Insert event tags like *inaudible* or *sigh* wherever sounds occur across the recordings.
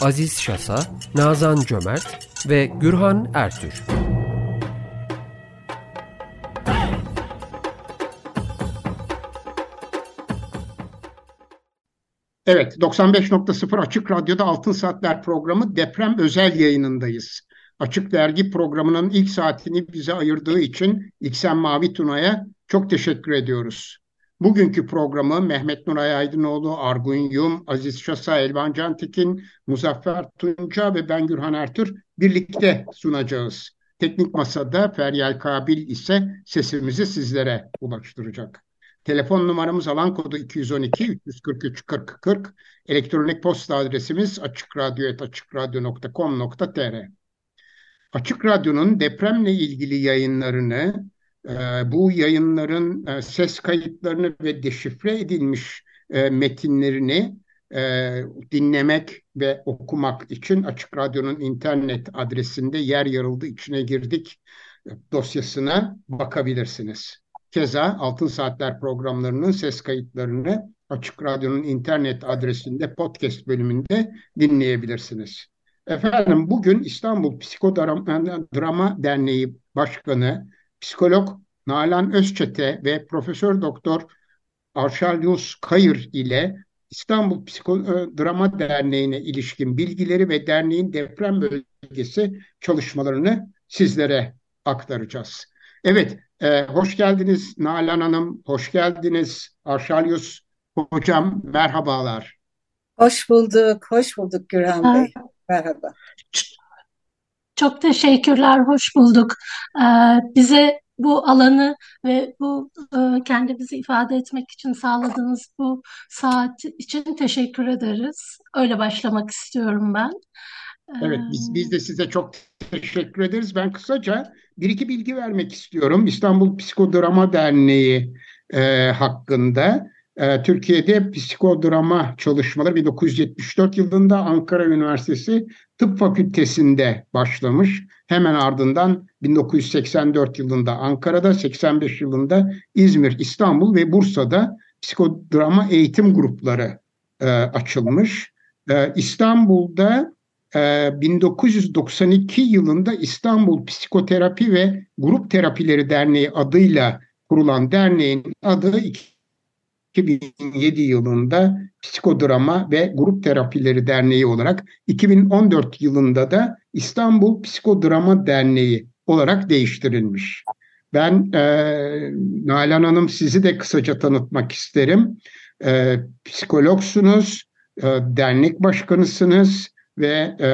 Aziz Şasa, Nazan Cömert ve Gürhan Ertür. Evet, 95.0 Açık Radyo'da Altın Saatler programı deprem özel yayınındayız. Açık Dergi programının ilk saatini bize ayırdığı için İksen Mavi Tuna'ya çok teşekkür ediyoruz. Bugünkü programı Mehmet Nuray Aydınoğlu, Argun Yum, Aziz Şasa, Elvan Cantekin, Muzaffer Tunca ve ben Gürhan Ertür birlikte sunacağız. Teknik Masada Feryal Kabil ise sesimizi sizlere ulaştıracak. Telefon numaramız alan kodu 212 343 40 40. Elektronik posta adresimiz açıkradyo.com.tr Açık Radyo'nun depremle ilgili yayınlarını, bu yayınların e, ses kayıtlarını ve deşifre edilmiş e, metinlerini dinlemek ve okumak için Açık Radyo'nun internet adresinde yer yarıldı içine girdik dosyasına bakabilirsiniz. Keza Altın Saatler programlarının ses kayıtlarını Açık Radyo'nun internet adresinde podcast bölümünde dinleyebilirsiniz. Efendim bugün İstanbul Psikodrama Derneği Başkanı Psikolog Nalan Özçete ve Profesör Doktor Arşalyus Kayır ile İstanbul Psikodrama Derneği'ne ilişkin bilgileri ve derneğin deprem bölgesi çalışmalarını sizlere aktaracağız. Evet, e, hoş geldiniz Nalan Hanım, hoş geldiniz Arşalyus Hocam, merhabalar. Hoş bulduk, hoş bulduk Gürhan Bey. Merhaba. Çok teşekkürler, hoş bulduk. Ee, bize bu alanı ve bu e, kendimizi ifade etmek için sağladığınız bu saat için teşekkür ederiz. Öyle başlamak istiyorum ben. Evet, biz, biz de size çok teşekkür ederiz. Ben kısaca bir iki bilgi vermek istiyorum. İstanbul Psikodrama Derneği e, hakkında. E, Türkiye'de psikodrama çalışmaları 1974 yılında Ankara Üniversitesi Tıp Fakültesi'nde başlamış. Hemen ardından 1984 yılında Ankara'da, 85 yılında İzmir, İstanbul ve Bursa'da psikodrama eğitim grupları e, açılmış. E, İstanbul'da 1992 yılında İstanbul Psikoterapi ve Grup Terapileri Derneği adıyla kurulan derneğin adı 2007 yılında Psikodrama ve Grup Terapileri Derneği olarak 2014 yılında da İstanbul Psikodrama Derneği olarak değiştirilmiş. Ben e, Nalan Hanım sizi de kısaca tanıtmak isterim. E, psikologsunuz, e, dernek başkanısınız ve e,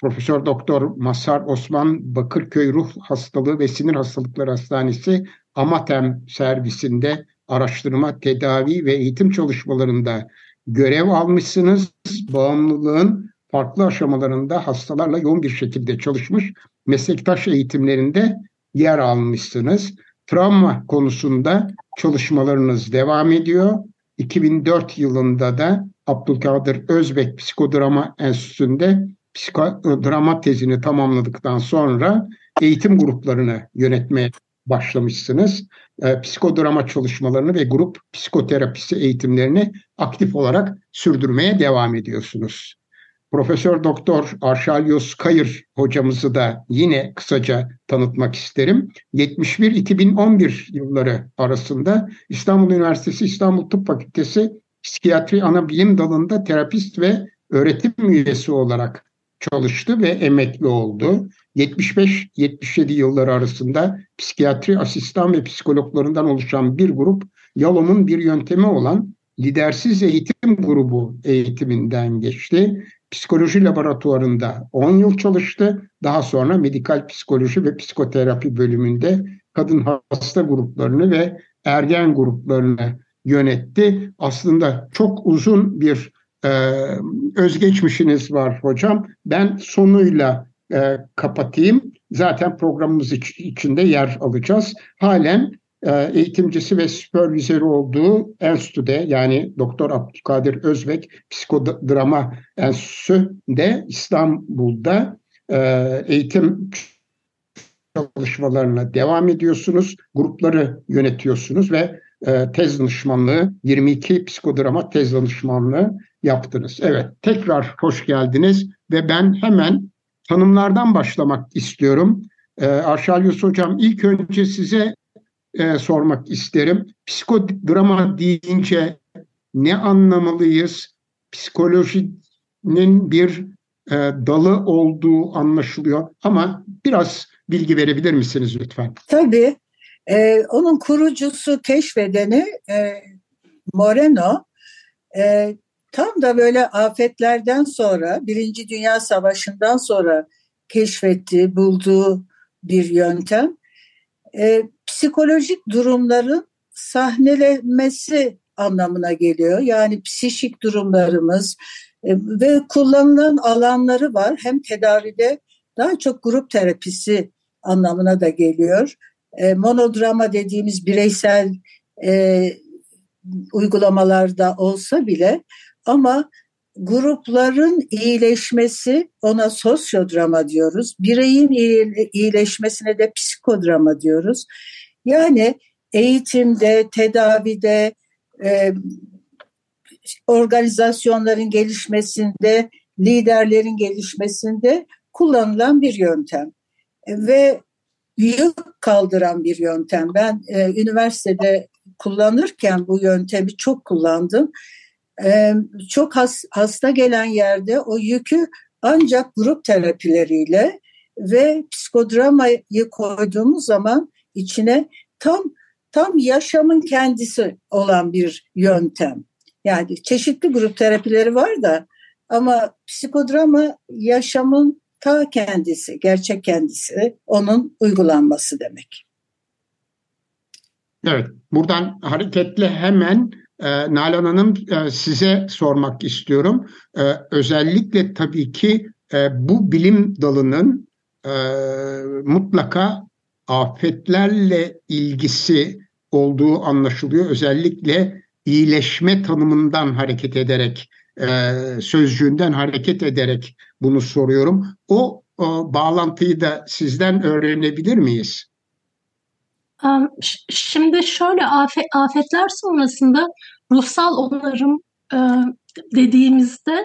Profesör Doktor Masar Osman Bakırköy Ruh Hastalığı ve Sinir Hastalıkları Hastanesi Amatem servisinde araştırma, tedavi ve eğitim çalışmalarında görev almışsınız. Bağımlılığın farklı aşamalarında hastalarla yoğun bir şekilde çalışmış, meslektaş eğitimlerinde yer almışsınız. Travma konusunda çalışmalarınız devam ediyor. 2004 yılında da Abdülkadir Özbek Psikodrama Enstitüsü'nde psikodrama tezini tamamladıktan sonra eğitim gruplarını yönetmeye başlamışsınız. E, psikodrama çalışmalarını ve grup psikoterapisi eğitimlerini aktif olarak sürdürmeye devam ediyorsunuz. Profesör Doktor Arşalyos Kayır hocamızı da yine kısaca tanıtmak isterim. 71-2011 yılları arasında İstanbul Üniversitesi İstanbul Tıp Fakültesi Psikiyatri Ana Bilim Dalı'nda terapist ve öğretim üyesi olarak çalıştı ve emekli oldu. 75-77 yılları arasında psikiyatri asistan ve psikologlarından oluşan bir grup Yalom'un bir yöntemi olan lidersiz eğitim grubu eğitiminden geçti. Psikoloji laboratuvarında 10 yıl çalıştı. Daha sonra medikal psikoloji ve psikoterapi bölümünde kadın hasta gruplarını ve ergen gruplarını yönetti. Aslında çok uzun bir e, özgeçmişiniz var hocam. Ben sonuyla e, kapatayım. Zaten programımız iç, içinde yer alacağız. Halen e, eğitimcisi ve süpervizörü olduğu enstitüde yani Doktor Abdülkadir Özbek Psikodrama Enstitüsü'nde İstanbul'da e, eğitim çalışmalarına devam ediyorsunuz. Grupları yönetiyorsunuz ve e, tez danışmanlığı 22 psikodrama tez danışmanlığı yaptınız. Evet tekrar hoş geldiniz ve ben hemen tanımlardan başlamak istiyorum. E, Arşalyos Hocam ilk önce size e, sormak isterim. Psikodrama deyince ne anlamalıyız? Psikolojinin bir e, dalı olduğu anlaşılıyor ama biraz bilgi verebilir misiniz lütfen? Tabii. E, onun kurucusu, keşfedeni e, Moreno e, tam da böyle afetlerden sonra, Birinci Dünya Savaşı'ndan sonra keşfettiği, bulduğu bir yöntem. E, psikolojik durumların sahnelenmesi anlamına geliyor. Yani psişik durumlarımız e, ve kullanılan alanları var. Hem tedavide daha çok grup terapisi anlamına da geliyor. E, monodrama dediğimiz bireysel e, uygulamalarda olsa bile ama grupların iyileşmesi ona sosyodrama diyoruz. Bireyin iyileşmesine de psikodrama diyoruz. Yani eğitimde, tedavide, e, organizasyonların gelişmesinde, liderlerin gelişmesinde kullanılan bir yöntem. Ve yük kaldıran bir yöntem. Ben e, üniversitede kullanırken bu yöntemi çok kullandım. Çok has, hasta gelen yerde o yükü ancak grup terapileriyle ve psikodramayı koyduğumuz zaman içine tam tam yaşamın kendisi olan bir yöntem. Yani çeşitli grup terapileri var da ama psikodrama yaşamın ta kendisi, gerçek kendisi onun uygulanması demek. Evet, buradan hareketle hemen e, Nalan Hanım e, size sormak istiyorum. E, özellikle tabii ki e, bu bilim dalının e, mutlaka afetlerle ilgisi olduğu anlaşılıyor. Özellikle iyileşme tanımından hareket ederek, sözcüğünden hareket ederek bunu soruyorum. O, o bağlantıyı da sizden öğrenebilir miyiz? Şimdi şöyle afet, afetler sonrasında ruhsal onarım e, dediğimizde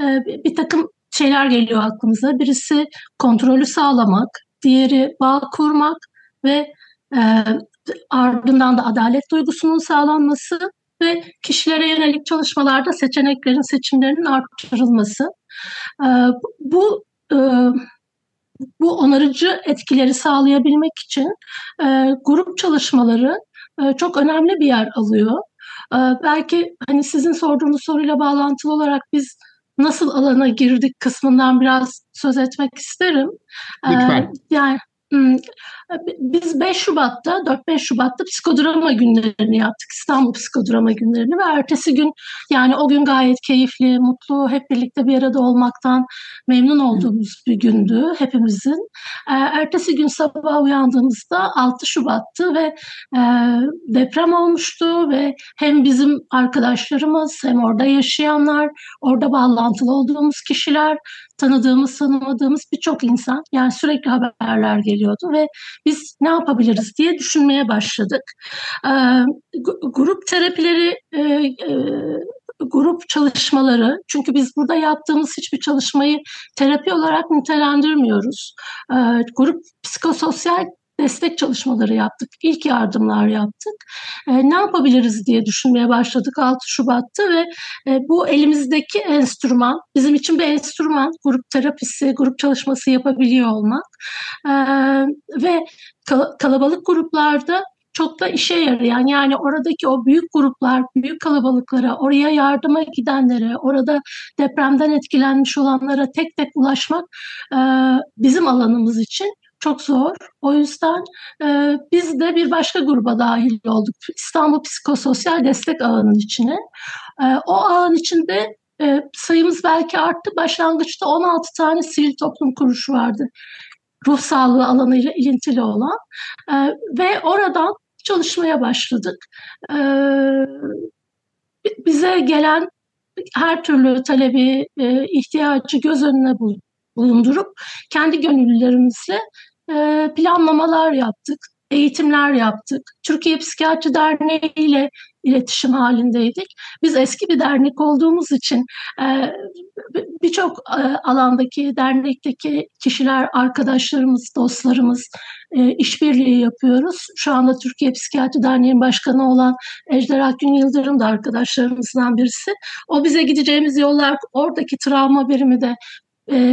e, bir takım şeyler geliyor aklımıza. Birisi kontrolü sağlamak, diğeri bağ kurmak ve e, ardından da adalet duygusunun sağlanması ve kişilere yönelik çalışmalarda seçeneklerin seçimlerinin artırılması. Bu bu onarıcı etkileri sağlayabilmek için grup çalışmaları çok önemli bir yer alıyor. Belki hani sizin sorduğunuz soruyla bağlantılı olarak biz nasıl alana girdik kısmından biraz söz etmek isterim. Lütfen. Yani Hmm, biz 5 Şubat'ta, 4-5 Şubat'ta psikodrama günlerini yaptık. İstanbul psikodrama günlerini ve ertesi gün yani o gün gayet keyifli, mutlu, hep birlikte bir arada olmaktan memnun olduğumuz bir gündü hepimizin. Ee, ertesi gün sabah uyandığımızda 6 Şubat'tı ve e, deprem olmuştu ve hem bizim arkadaşlarımız hem orada yaşayanlar, orada bağlantılı olduğumuz kişiler tanıdığımız, tanımadığımız birçok insan yani sürekli haberler geliyordu ve biz ne yapabiliriz diye düşünmeye başladık. E, grup terapileri e, e, grup çalışmaları çünkü biz burada yaptığımız hiçbir çalışmayı terapi olarak nitelendirmiyoruz. E, grup psikososyal destek çalışmaları yaptık, ilk yardımlar yaptık. E, ne yapabiliriz diye düşünmeye başladık 6 Şubat'ta ve e, bu elimizdeki enstrüman, bizim için bir enstrüman, grup terapisi, grup çalışması yapabiliyor olmak e, ve kal- kalabalık gruplarda çok da işe yarayan yani oradaki o büyük gruplar, büyük kalabalıklara, oraya yardıma gidenlere, orada depremden etkilenmiş olanlara tek tek ulaşmak e, bizim alanımız için çok zor. O yüzden e, biz de bir başka gruba dahil olduk. İstanbul Psikososyal Destek Ağı'nın içine. E, o ağın içinde e, sayımız belki arttı. Başlangıçta 16 tane sivil toplum kuruluşu vardı. Ruh sağlığı alanıyla ilintili olan. E, ve oradan çalışmaya başladık. E, bize gelen her türlü talebi, e, ihtiyacı göz önüne bulundurup kendi gönüllülerimizle planlamalar yaptık eğitimler yaptık. Türkiye Psikiyatri Derneği ile iletişim halindeydik. Biz eski bir dernek olduğumuz için birçok alandaki dernekteki kişiler, arkadaşlarımız, dostlarımız işbirliği yapıyoruz. Şu anda Türkiye Psikiyatri Derneği'nin başkanı olan Ejder Akgün Yıldırım da arkadaşlarımızdan birisi. O bize gideceğimiz yollar, oradaki travma birimi de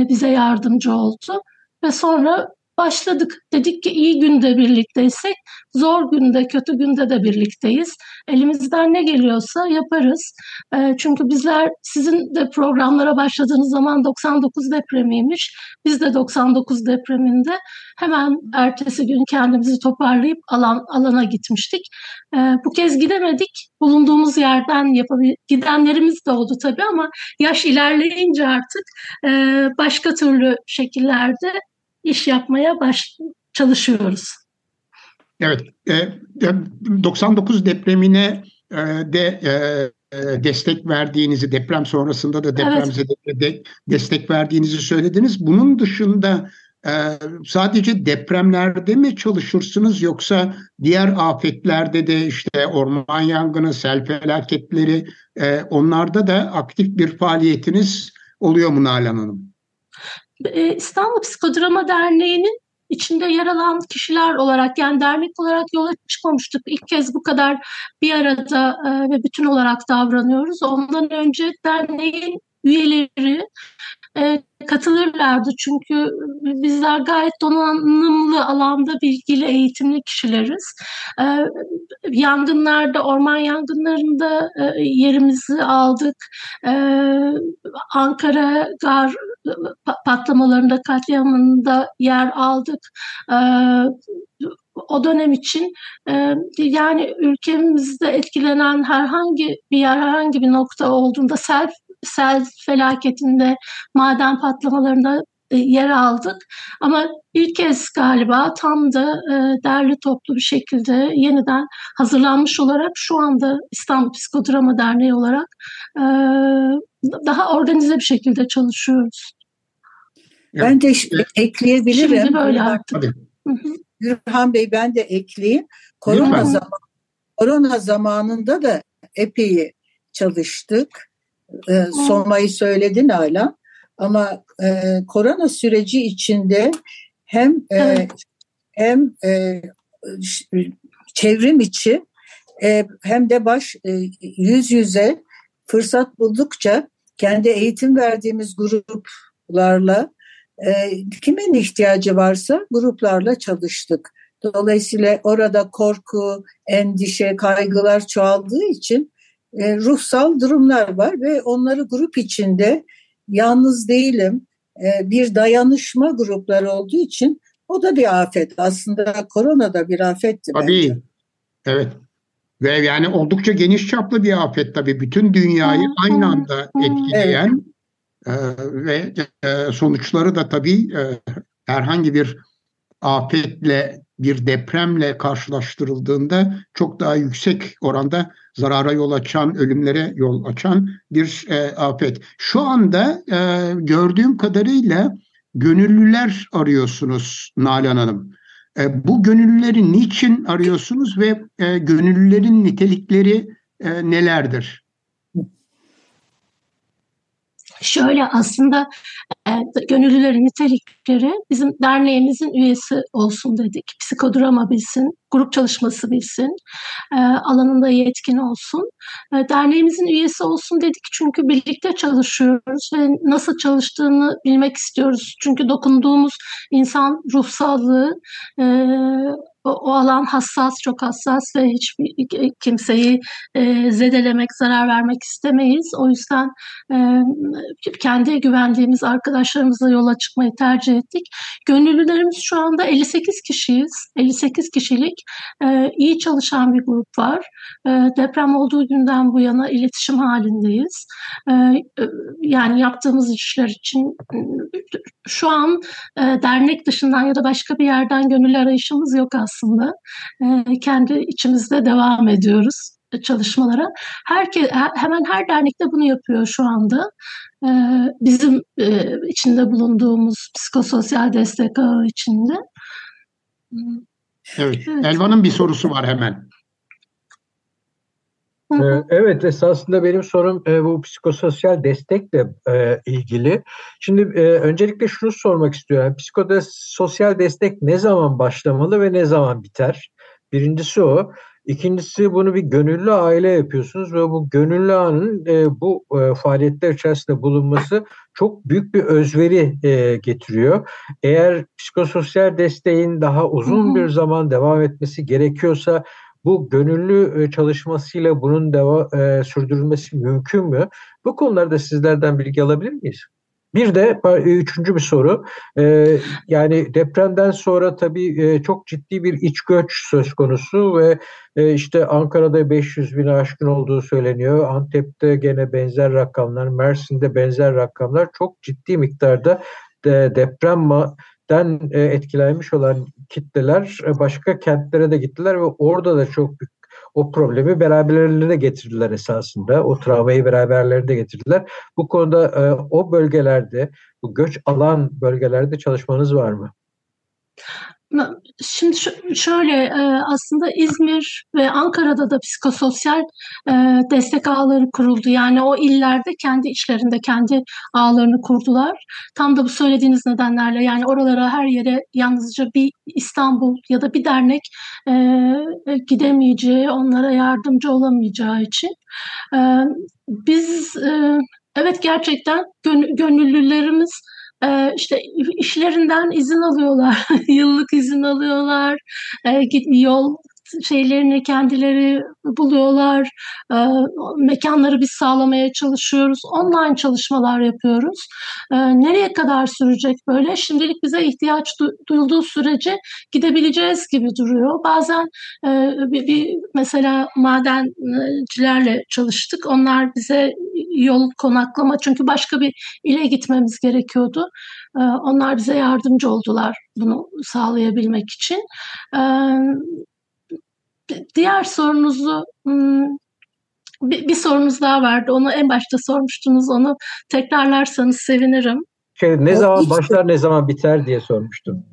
bize yardımcı oldu. Ve sonra başladık. Dedik ki iyi günde birlikteysek zor günde, kötü günde de birlikteyiz. Elimizden ne geliyorsa yaparız. E, çünkü bizler sizin de programlara başladığınız zaman 99 depremiymiş. Biz de 99 depreminde hemen ertesi gün kendimizi toparlayıp alan alana gitmiştik. E, bu kez gidemedik. Bulunduğumuz yerden yapabil gidenlerimiz de oldu tabii ama yaş ilerleyince artık e, başka türlü şekillerde iş yapmaya baş çalışıyoruz. Evet, e, 99 depremine e, de e, e, destek verdiğinizi, deprem sonrasında da depremzede evet. de destek verdiğinizi söylediniz. Bunun dışında e, sadece depremlerde mi çalışırsınız yoksa diğer afetlerde de işte orman yangını, sel felaketleri e, onlarda da aktif bir faaliyetiniz oluyor mu Nalan Hanım? E, İstanbul Psikodrama Derneği'nin içinde yer alan kişiler olarak yani dernek olarak yola çıkmamıştık. İlk kez bu kadar bir arada e, ve bütün olarak davranıyoruz. Ondan önce derneğin üyeleri e, katılırlardı. Çünkü bizler gayet donanımlı alanda bilgili, eğitimli kişileriz. E, yangınlarda, orman yangınlarında yerimizi aldık. Ankara gar patlamalarında, katliamında yer aldık. O dönem için yani ülkemizde etkilenen herhangi bir yer, herhangi bir nokta olduğunda sel sel felaketinde, maden patlamalarında yer aldık. Ama ilk kez galiba tam da e, derli toplu bir şekilde yeniden hazırlanmış olarak şu anda İstanbul Psikodrama Derneği olarak e, daha organize bir şekilde çalışıyoruz. Ben de ekleyebilirim. Şimdi böyle artık. Gürhan Bey ben de ekleyeyim. Korona, zaman, korona zamanında da epey çalıştık. E, sormayı söyledin hala. Ama e, korona süreci içinde hem e, hem e, çevrim içi e, hem de baş e, yüz yüze fırsat buldukça kendi eğitim verdiğimiz gruplarla e, kimin ihtiyacı varsa gruplarla çalıştık. Dolayısıyla orada korku, endişe, kaygılar çoğaldığı için e, ruhsal durumlar var ve onları grup içinde yalnız değilim e, bir dayanışma grupları olduğu için o da bir afet. Aslında korona da bir afetti. Tabii. Bence. Evet. Ve yani oldukça geniş çaplı bir afet tabii. Bütün dünyayı aynı anda etkileyen evet. e, ve e, sonuçları da tabii e, herhangi bir afetle bir depremle karşılaştırıldığında çok daha yüksek oranda zarara yol açan, ölümlere yol açan bir e, afet. Şu anda e, gördüğüm kadarıyla gönüllüler arıyorsunuz Nalan Hanım. E, bu gönüllüleri niçin arıyorsunuz ve e, gönüllülerin nitelikleri e, nelerdir? Şöyle aslında e, gönüllülerin nitelikleri bizim derneğimizin üyesi olsun dedik. Psikodrama bilsin, grup çalışması bilsin, e, alanında yetkin olsun. E, derneğimizin üyesi olsun dedik çünkü birlikte çalışıyoruz ve nasıl çalıştığını bilmek istiyoruz. Çünkü dokunduğumuz insan ruh sağlığı, e, o, o alan hassas, çok hassas ve hiç kimseyi e, zedelemek, zarar vermek istemeyiz. O yüzden e, kendi güvendiğimiz arkadaşlarımız arkadaşlarımızla yola çıkmayı tercih ettik. Gönüllülerimiz şu anda 58 kişiyiz. 58 kişilik e, iyi çalışan bir grup var. E, deprem olduğu günden bu yana iletişim halindeyiz. E, yani yaptığımız işler için şu an dernek dışından ya da başka bir yerden gönüllü arayışımız yok aslında. Kendi içimizde devam ediyoruz çalışmalara. Herkes hemen her dernekte bunu yapıyor şu anda. Bizim içinde bulunduğumuz psikososyal destek ağı içinde. Evet. evet. Elvan'ın bir sorusu var hemen. Evet esasında benim sorum bu psikososyal destekle ilgili. Şimdi öncelikle şunu sormak istiyorum. Psikososyal destek ne zaman başlamalı ve ne zaman biter? Birincisi o. İkincisi bunu bir gönüllü aile yapıyorsunuz ve bu gönüllü ağının e, bu e, faaliyetler içerisinde bulunması çok büyük bir özveri e, getiriyor. Eğer psikososyal desteğin daha uzun bir zaman devam etmesi gerekiyorsa bu gönüllü e, çalışmasıyla bunun deva, e, sürdürülmesi mümkün mü? Bu konularda sizlerden bilgi alabilir miyiz? Bir de üçüncü bir soru. Ee, yani depremden sonra tabii e, çok ciddi bir iç göç söz konusu ve e, işte Ankara'da 500 bin aşkın olduğu söyleniyor. Antep'te gene benzer rakamlar, Mersin'de benzer rakamlar çok ciddi miktarda de, depremden e, etkilenmiş olan kitleler e, başka kentlere de gittiler ve orada da çok büyük o problemi beraberlerine getirdiler esasında. O travmayı beraberlerinde getirdiler. Bu konuda e, o bölgelerde, bu göç alan bölgelerde çalışmanız var mı? Şimdi şöyle e, aslında İzmir ve Ankara'da da psikososyal e, destek ağları kuruldu. Yani o illerde kendi içlerinde kendi ağlarını kurdular. Tam da bu söylediğiniz nedenlerle yani oralara her yere yalnızca bir İstanbul ya da bir dernek e, gidemeyeceği, onlara yardımcı olamayacağı için. Biz evet gerçekten gönüllülerimiz e, işte işlerinden izin alıyorlar, *laughs* yıllık izin alıyorlar, e, yol şeylerini kendileri buluyorlar. E, mekanları biz sağlamaya çalışıyoruz. Online çalışmalar yapıyoruz. E, nereye kadar sürecek böyle? Şimdilik bize ihtiyaç duyulduğu sürece gidebileceğiz gibi duruyor. Bazen e, bir, bir mesela madencilerle çalıştık. Onlar bize yol konaklama çünkü başka bir ile gitmemiz gerekiyordu. E, onlar bize yardımcı oldular bunu sağlayabilmek için. E, diğer sorunuzu bir, bir sorunuz daha vardı. Onu en başta sormuştunuz. Onu tekrarlarsanız sevinirim. Şey, ne zaman başlar ne zaman biter diye sormuştum.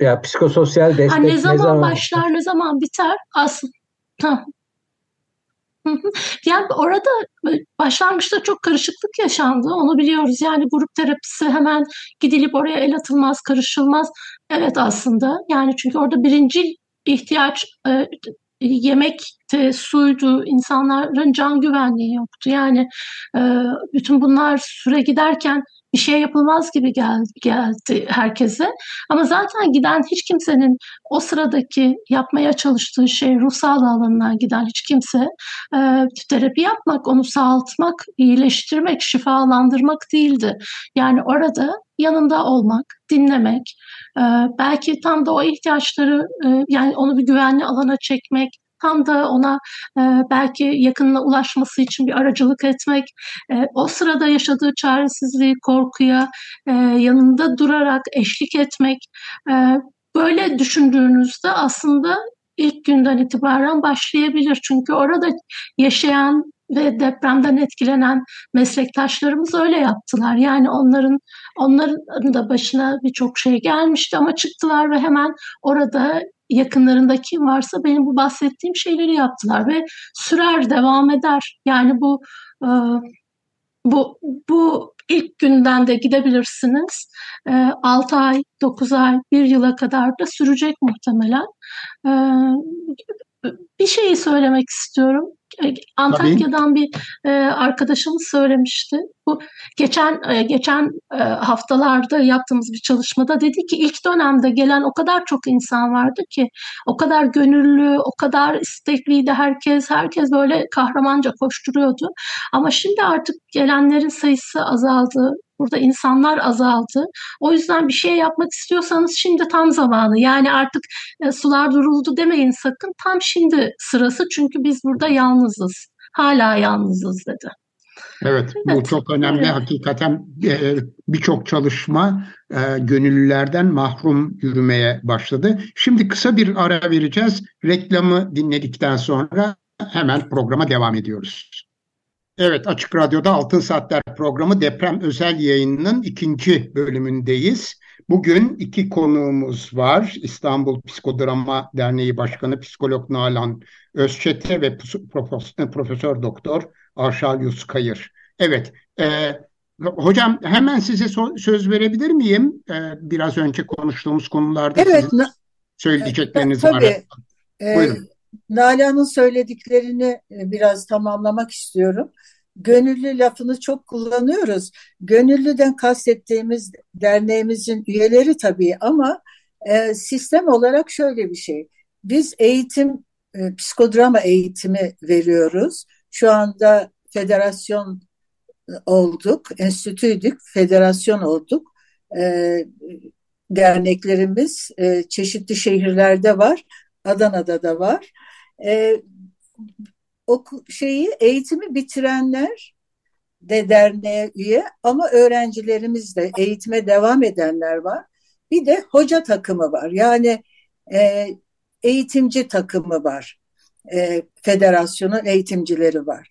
Ya psikososyal destek ha, ne zaman, ne zaman başlar biter? ne zaman biter? Aslında yani orada başlangıçta çok karışıklık yaşandı. Onu biliyoruz. Yani grup terapisi hemen gidilip oraya el atılmaz, karışılmaz. Evet aslında. Yani çünkü orada birinci ihtiyaç e, yemekti, suydu, insanların can güvenliği yoktu. Yani e, bütün bunlar süre giderken bir şey yapılmaz gibi geldi, geldi herkese. Ama zaten giden hiç kimsenin o sıradaki yapmaya çalıştığı şey ruh sağlığı alanından giden hiç kimse e, terapi yapmak, onu sağaltmak, iyileştirmek, şifalandırmak değildi. Yani orada yanında olmak, dinlemek, e, belki tam da o ihtiyaçları e, yani onu bir güvenli alana çekmek, tam da ona e, belki yakınına ulaşması için bir aracılık etmek, o sırada yaşadığı çaresizliği, korkuya yanında durarak eşlik etmek, böyle düşündüğünüzde aslında ilk günden itibaren başlayabilir. Çünkü orada yaşayan ve depremden etkilenen meslektaşlarımız öyle yaptılar. Yani onların onların da başına birçok şey gelmişti ama çıktılar ve hemen orada yakınlarında kim varsa benim bu bahsettiğim şeyleri yaptılar ve sürer devam eder. Yani bu e, bu bu ilk günden de gidebilirsiniz. E, 6 ay, 9 ay, 1 yıla kadar da sürecek muhtemelen. E, bir şeyi söylemek istiyorum. Antakya'dan bir e, arkadaşımız söylemişti. Bu geçen e, geçen e, haftalarda yaptığımız bir çalışmada dedi ki ilk dönemde gelen o kadar çok insan vardı ki o kadar gönüllü, o kadar istekliydi herkes. Herkes böyle kahramanca koşturuyordu. Ama şimdi artık gelenlerin sayısı azaldı. Burada insanlar azaldı. O yüzden bir şey yapmak istiyorsanız şimdi tam zamanı. Yani artık e, sular duruldu demeyin sakın. Tam şimdi sırası çünkü biz burada yalnızız. Hala yalnızız dedi. Evet, bu çok önemli. Evet. Hakikaten e, birçok çalışma e, gönüllülerden mahrum yürümeye başladı. Şimdi kısa bir ara vereceğiz. Reklamı dinledikten sonra hemen programa devam ediyoruz. Evet, Açık Radyo'da Altın Saatler programı deprem özel yayınının ikinci bölümündeyiz. Bugün iki konuğumuz var. İstanbul Psikodrama Derneği Başkanı Psikolog Nalan Özçete ve Profesör Doktor Arşal Yuskayır. Evet, e, hocam hemen size so- söz verebilir miyim? E, biraz önce konuştuğumuz konularda evet, sizin söyleyecekleriniz tabii, var. E, Buyurun. Nalan'ın söylediklerini e, biraz tamamlamak istiyorum. Gönüllü lafını çok kullanıyoruz. Gönüllüden kastettiğimiz derneğimizin üyeleri tabii ama e, sistem olarak şöyle bir şey. Biz eğitim, e, psikodrama eğitimi veriyoruz. Şu anda federasyon olduk, enstitüydük, federasyon olduk. E, derneklerimiz e, çeşitli şehirlerde var, Adana'da da var. E, o şeyi eğitimi bitirenler de derneğe üye ama öğrencilerimiz de eğitime devam edenler var. Bir de hoca takımı var. Yani e, eğitimci takımı var. E, federasyonun eğitimcileri var.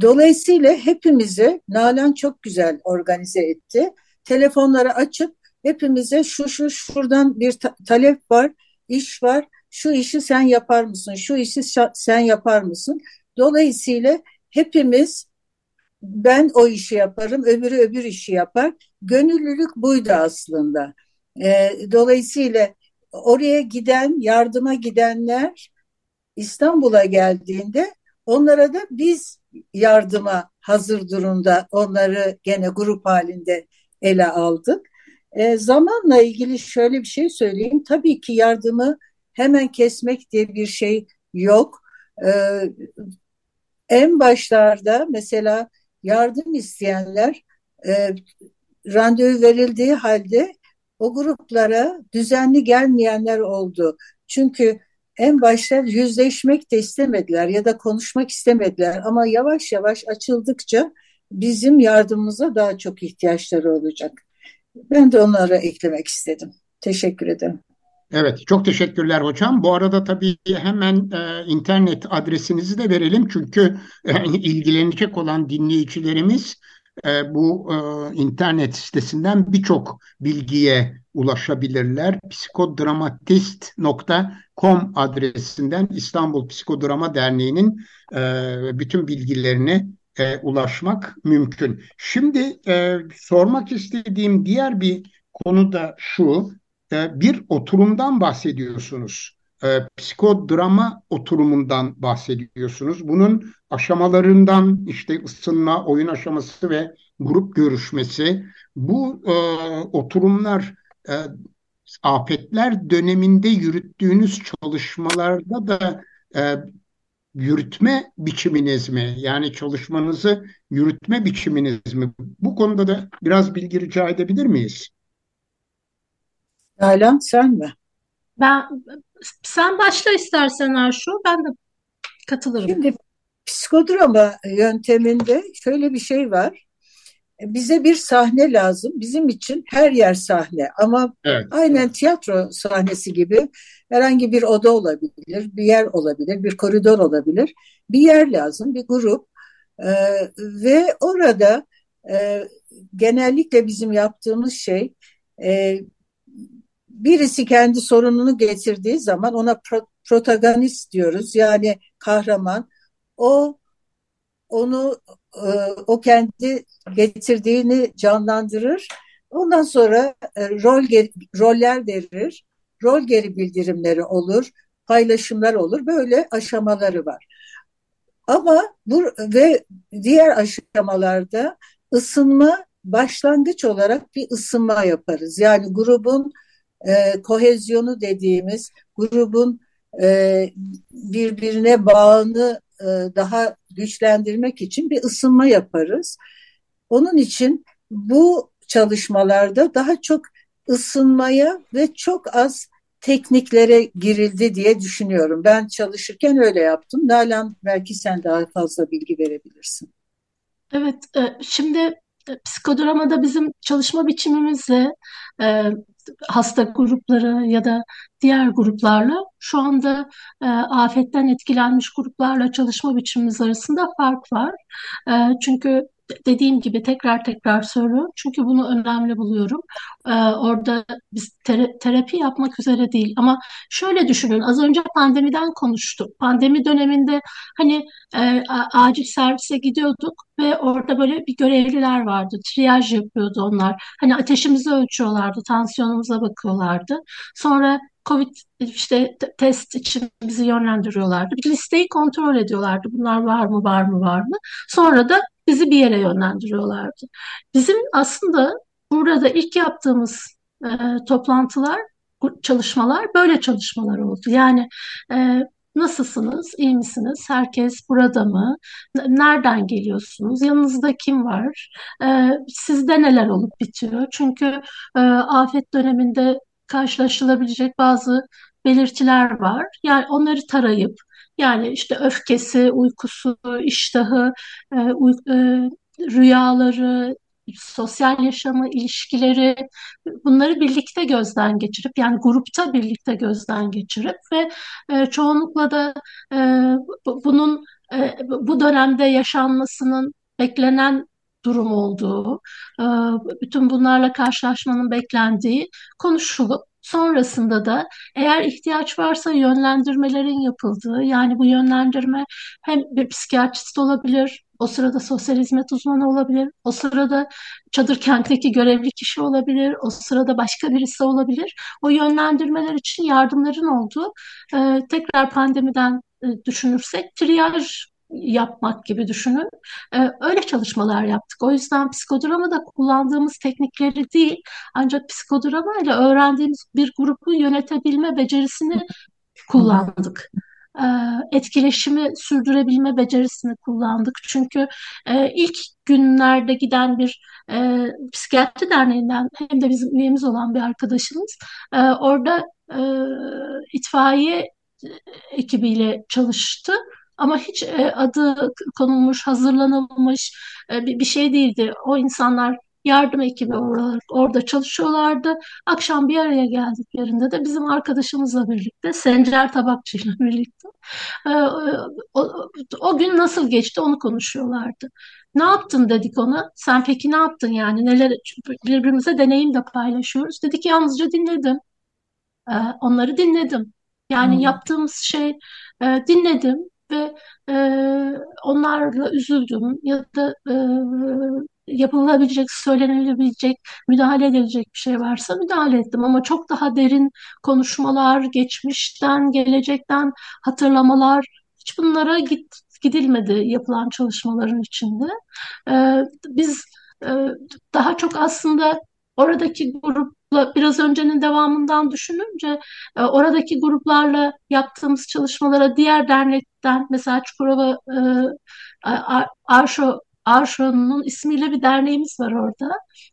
Dolayısıyla hepimizi Nalan çok güzel organize etti. Telefonları açıp hepimize şu şu şuradan bir ta talep var, iş var. Şu işi sen yapar mısın? Şu işi sen yapar mısın? Dolayısıyla hepimiz ben o işi yaparım, öbürü öbür işi yapar. Gönüllülük buydu aslında. E, dolayısıyla oraya giden, yardıma gidenler İstanbul'a geldiğinde onlara da biz yardıma hazır durumda onları gene grup halinde ele aldık. E, zamanla ilgili şöyle bir şey söyleyeyim. Tabii ki yardımı hemen kesmek diye bir şey yok. E, en başlarda mesela yardım isteyenler e, randevu verildiği halde o gruplara düzenli gelmeyenler oldu. Çünkü en başta yüzleşmek de istemediler ya da konuşmak istemediler ama yavaş yavaş açıldıkça bizim yardımımıza daha çok ihtiyaçları olacak. Ben de onlara eklemek istedim. Teşekkür ederim. Evet, çok teşekkürler hocam. Bu arada tabii hemen e, internet adresinizi de verelim çünkü e, ilgilenecek olan dinleyicilerimiz e, bu e, internet sitesinden birçok bilgiye ulaşabilirler. psikodramatist.com adresinden İstanbul Psikodrama Derneği'nin e, bütün bilgilerini e, ulaşmak mümkün. Şimdi e, sormak istediğim diğer bir konu da şu. E, bir oturumdan bahsediyorsunuz. E, psikodrama oturumundan bahsediyorsunuz. Bunun aşamalarından işte ısınma, oyun aşaması ve grup görüşmesi. Bu e, oturumlar e, afetler döneminde yürüttüğünüz çalışmalarda da e, yürütme biçiminiz mi? Yani çalışmanızı yürütme biçiminiz mi? Bu konuda da biraz bilgi rica edebilir miyiz? Nalan sen mi? Ben sen başla istersen Arşu. Ben de katılırım. Şimdi psikodrama yönteminde şöyle bir şey var. Bize bir sahne lazım. Bizim için her yer sahne ama evet. aynen tiyatro sahnesi gibi herhangi bir oda olabilir, bir yer olabilir, bir koridor olabilir. Bir yer lazım, bir grup ee, ve orada e, genellikle bizim yaptığımız şey e, birisi kendi sorununu getirdiği zaman ona pro protagonist diyoruz. Yani kahraman. O onu e, o kendi getirdiğini canlandırır. Ondan sonra e, rol roller verir. Rol geri bildirimleri olur, paylaşımlar olur. Böyle aşamaları var. Ama bu ve diğer aşamalarda ısınma başlangıç olarak bir ısınma yaparız. Yani grubun e, kohezyonu dediğimiz grubun e, birbirine bağını e, daha güçlendirmek için bir ısınma yaparız. Onun için bu çalışmalarda daha çok ısınmaya ve çok az tekniklere girildi diye düşünüyorum. Ben çalışırken öyle yaptım. Nalan belki sen daha fazla bilgi verebilirsin. Evet, e, şimdi e, psikodramada bizim çalışma biçimimizle e, hasta grupları ya da diğer gruplarla şu anda afetten etkilenmiş gruplarla çalışma biçimimiz arasında fark var. Çünkü dediğim gibi tekrar tekrar söylüyorum. Çünkü bunu önemli buluyorum. Ee, orada biz tera- terapi yapmak üzere değil. Ama şöyle düşünün. Az önce pandemiden konuştuk. Pandemi döneminde hani e, acil servise gidiyorduk ve orada böyle bir görevliler vardı. Triyaj yapıyordu onlar. Hani ateşimizi ölçüyorlardı, tansiyonumuza bakıyorlardı. Sonra Covid işte test için bizi yönlendiriyorlardı. Bir listeyi kontrol ediyorlardı. Bunlar var mı, var mı, var mı? Sonra da bizi bir yere yönlendiriyorlardı. Bizim aslında burada ilk yaptığımız e, toplantılar, çalışmalar böyle çalışmalar oldu. Yani e, nasılsınız, iyi misiniz, herkes burada mı, nereden geliyorsunuz, yanınızda kim var, e, sizde neler olup bitiyor? Çünkü e, afet döneminde karşılaşılabilecek bazı belirtiler var. Yani onları tarayıp yani işte öfkesi, uykusu, iştahı, e, uy e, rüyaları, sosyal yaşamı, ilişkileri bunları birlikte gözden geçirip yani grupta birlikte gözden geçirip ve e, çoğunlukla da e, bunun e, bu dönemde yaşanmasının beklenen durum olduğu, e, bütün bunlarla karşılaşmanın beklendiği konuşulup Sonrasında da eğer ihtiyaç varsa yönlendirmelerin yapıldığı, yani bu yönlendirme hem bir psikiyatrist olabilir, o sırada sosyal hizmet uzmanı olabilir, o sırada çadır kentteki görevli kişi olabilir, o sırada başka birisi olabilir. O yönlendirmeler için yardımların olduğu, e, tekrar pandemiden e, düşünürsek triyaj yapmak gibi düşünün. Ee, öyle çalışmalar yaptık. O yüzden psikodramada kullandığımız teknikleri değil ancak psikodrama ile öğrendiğimiz bir grubu yönetebilme becerisini kullandık. Ee, etkileşimi sürdürebilme becerisini kullandık. Çünkü e, ilk günlerde giden bir e, psikiyatri derneğinden hem de bizim üyemiz olan bir arkadaşımız e, orada e, itfaiye ekibiyle çalıştı ama hiç e, adı konulmuş, hazırlanılmış e, bir, bir şey değildi. O insanlar yardım ekibi olarak orada çalışıyorlardı. Akşam bir araya geldiklerinde de bizim arkadaşımızla birlikte, Sencer Tabakçı ile *laughs* birlikte e, o, o gün nasıl geçti onu konuşuyorlardı. Ne yaptın dedik ona. Sen peki ne yaptın yani? Neler birbirimize deneyim de paylaşıyoruz. Dedik yalnızca dinledim. Onları dinledim. Yani hmm. yaptığımız şey dinledim ve e, onlarla üzüldüm ya da e, yapılabilecek, söylenilebilecek, müdahale edilecek bir şey varsa müdahale ettim. Ama çok daha derin konuşmalar, geçmişten, gelecekten hatırlamalar, hiç bunlara git, gidilmedi yapılan çalışmaların içinde. Ee, biz e, daha çok aslında oradaki grupla biraz öncenin devamından düşününce e, oradaki gruplarla yaptığımız çalışmalara diğer dernekten mesela Çukurova e, Arşo Arşo'nun ismiyle bir derneğimiz var orada.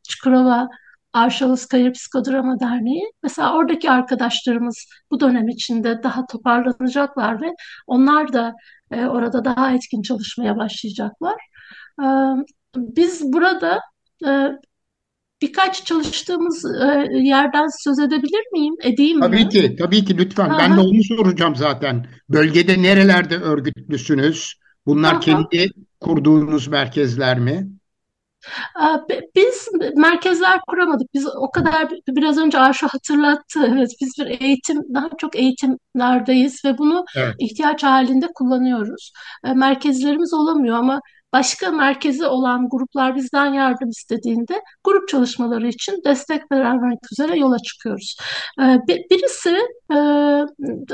Çukurova Arşavuz Kayır Psikodrama Derneği. Mesela oradaki arkadaşlarımız bu dönem içinde daha toparlanacaklar ve onlar da e, orada daha etkin çalışmaya başlayacaklar. E, biz burada e, birkaç çalıştığımız e, yerden söz edebilir miyim? Edeyim tabii mi? ki, tabii ki lütfen. Aha. Ben de onu soracağım zaten. Bölgede nerelerde örgütlüsünüz? Bunlar Aha. kendi kurduğunuz merkezler mi? Biz merkezler kuramadık. Biz o kadar biraz önce Arşu hatırlattı. Evet, biz bir eğitim, daha çok eğitimlerdeyiz ve bunu evet. ihtiyaç halinde kullanıyoruz. Merkezlerimiz olamıyor ama başka merkezi olan gruplar bizden yardım istediğinde grup çalışmaları için destek vermek üzere yola çıkıyoruz. Ee, birisi e,